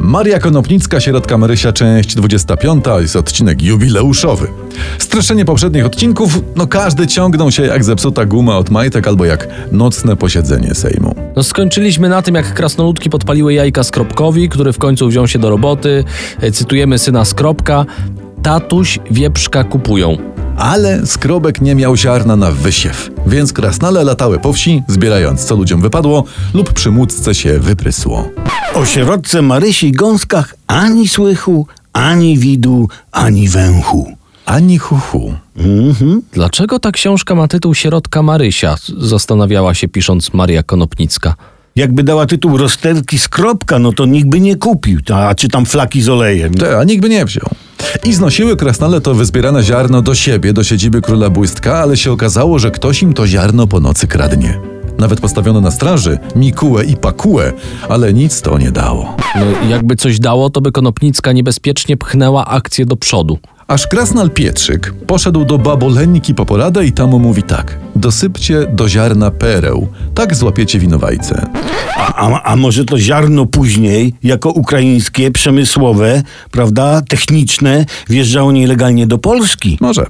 Maria Konopnicka, Sierotka Marysia, część 25, jest odcinek jubileuszowy. Streszczenie poprzednich odcinków, no każdy ciągnął się jak zepsuta guma od majtek albo jak nocne posiedzenie Sejmu. No skończyliśmy na tym, jak krasnoludki podpaliły jajka Skropkowi, który w końcu wziął się do roboty. E, Cytujemy syna Skropka. Tatuś wieprzka kupują. Ale skrobek nie miał ziarna na wysiew, więc krasnale latały po wsi, zbierając co ludziom wypadło lub przy się wyprysło. O sierotce Marysi Gąskach ani słychu, ani widu, ani węchu. Ani chuchu. Dlaczego ta książka ma tytuł Sierotka Marysia? Zastanawiała się pisząc Maria Konopnicka. Jakby dała tytuł rozterki z kropka, no to nikt by nie kupił, a czy tam flaki z olejem. Te, a nikt by nie wziął. I znosiły krasnale to wyzbierane ziarno do siebie, do siedziby króla błystka, ale się okazało, że ktoś im to ziarno po nocy kradnie. Nawet postawiono na straży Mikułę i Pakułę, ale nic to nie dało. No, jakby coś dało, to by Konopnicka niebezpiecznie pchnęła akcję do przodu. Aż krasnal Pietrzyk poszedł do baboleniki po poradę i tam mówi tak. Dosypcie do ziarna pereł, tak złapiecie winowajcę. A, a, a może to ziarno później, jako ukraińskie, przemysłowe, prawda, techniczne, wjeżdżało nielegalnie do Polski? Może.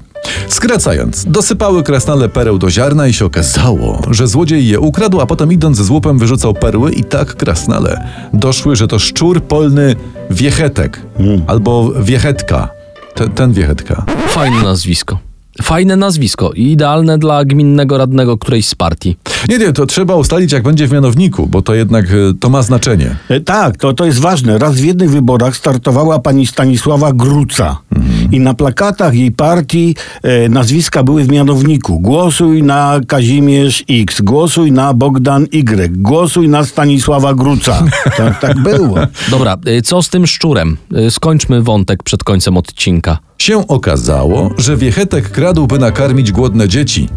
Skracając, dosypały krasnale pereł do ziarna i się okazało, że złodziej je ukradł, a potem idąc z łupem wyrzucał perły i tak krasnale doszły, że to szczur polny wiechetek albo wiechetka. Te, ten wiechetka. Fajne nazwisko. Fajne nazwisko i idealne dla gminnego radnego którejś z partii. Nie, nie, to trzeba ustalić jak będzie w mianowniku, bo to jednak e, to ma znaczenie. E, tak, to, to jest ważne. Raz w jednych wyborach startowała pani Stanisława Gruca. I na plakatach jej partii e, nazwiska były w mianowniku. Głosuj na Kazimierz X, głosuj na Bogdan Y, głosuj na Stanisława Gruca. Tak, tak było. Dobra, y, co z tym szczurem? Skończmy wątek przed końcem odcinka. Się okazało, że wiechetek kradł, by nakarmić głodne dzieci.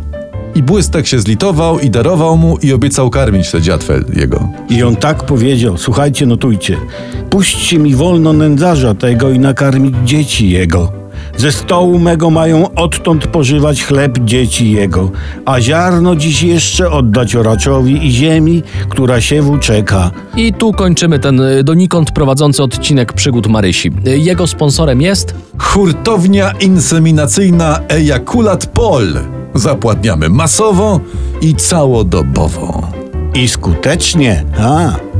I błystek się zlitował i darował mu i obiecał karmić te dziatwel jego. I on tak powiedział, słuchajcie, notujcie. Puśćcie mi wolno nędzarza tego i nakarmić dzieci jego. Ze stołu mego mają odtąd pożywać chleb dzieci jego, a ziarno dziś jeszcze oddać oraczowi i ziemi, która siewu czeka. I tu kończymy ten y, donikąd prowadzący odcinek przygód Marysi. Jego sponsorem jest Hurtownia inseminacyjna Ejakulat Pol. Zapładniamy masowo i całodobowo. I skutecznie, a...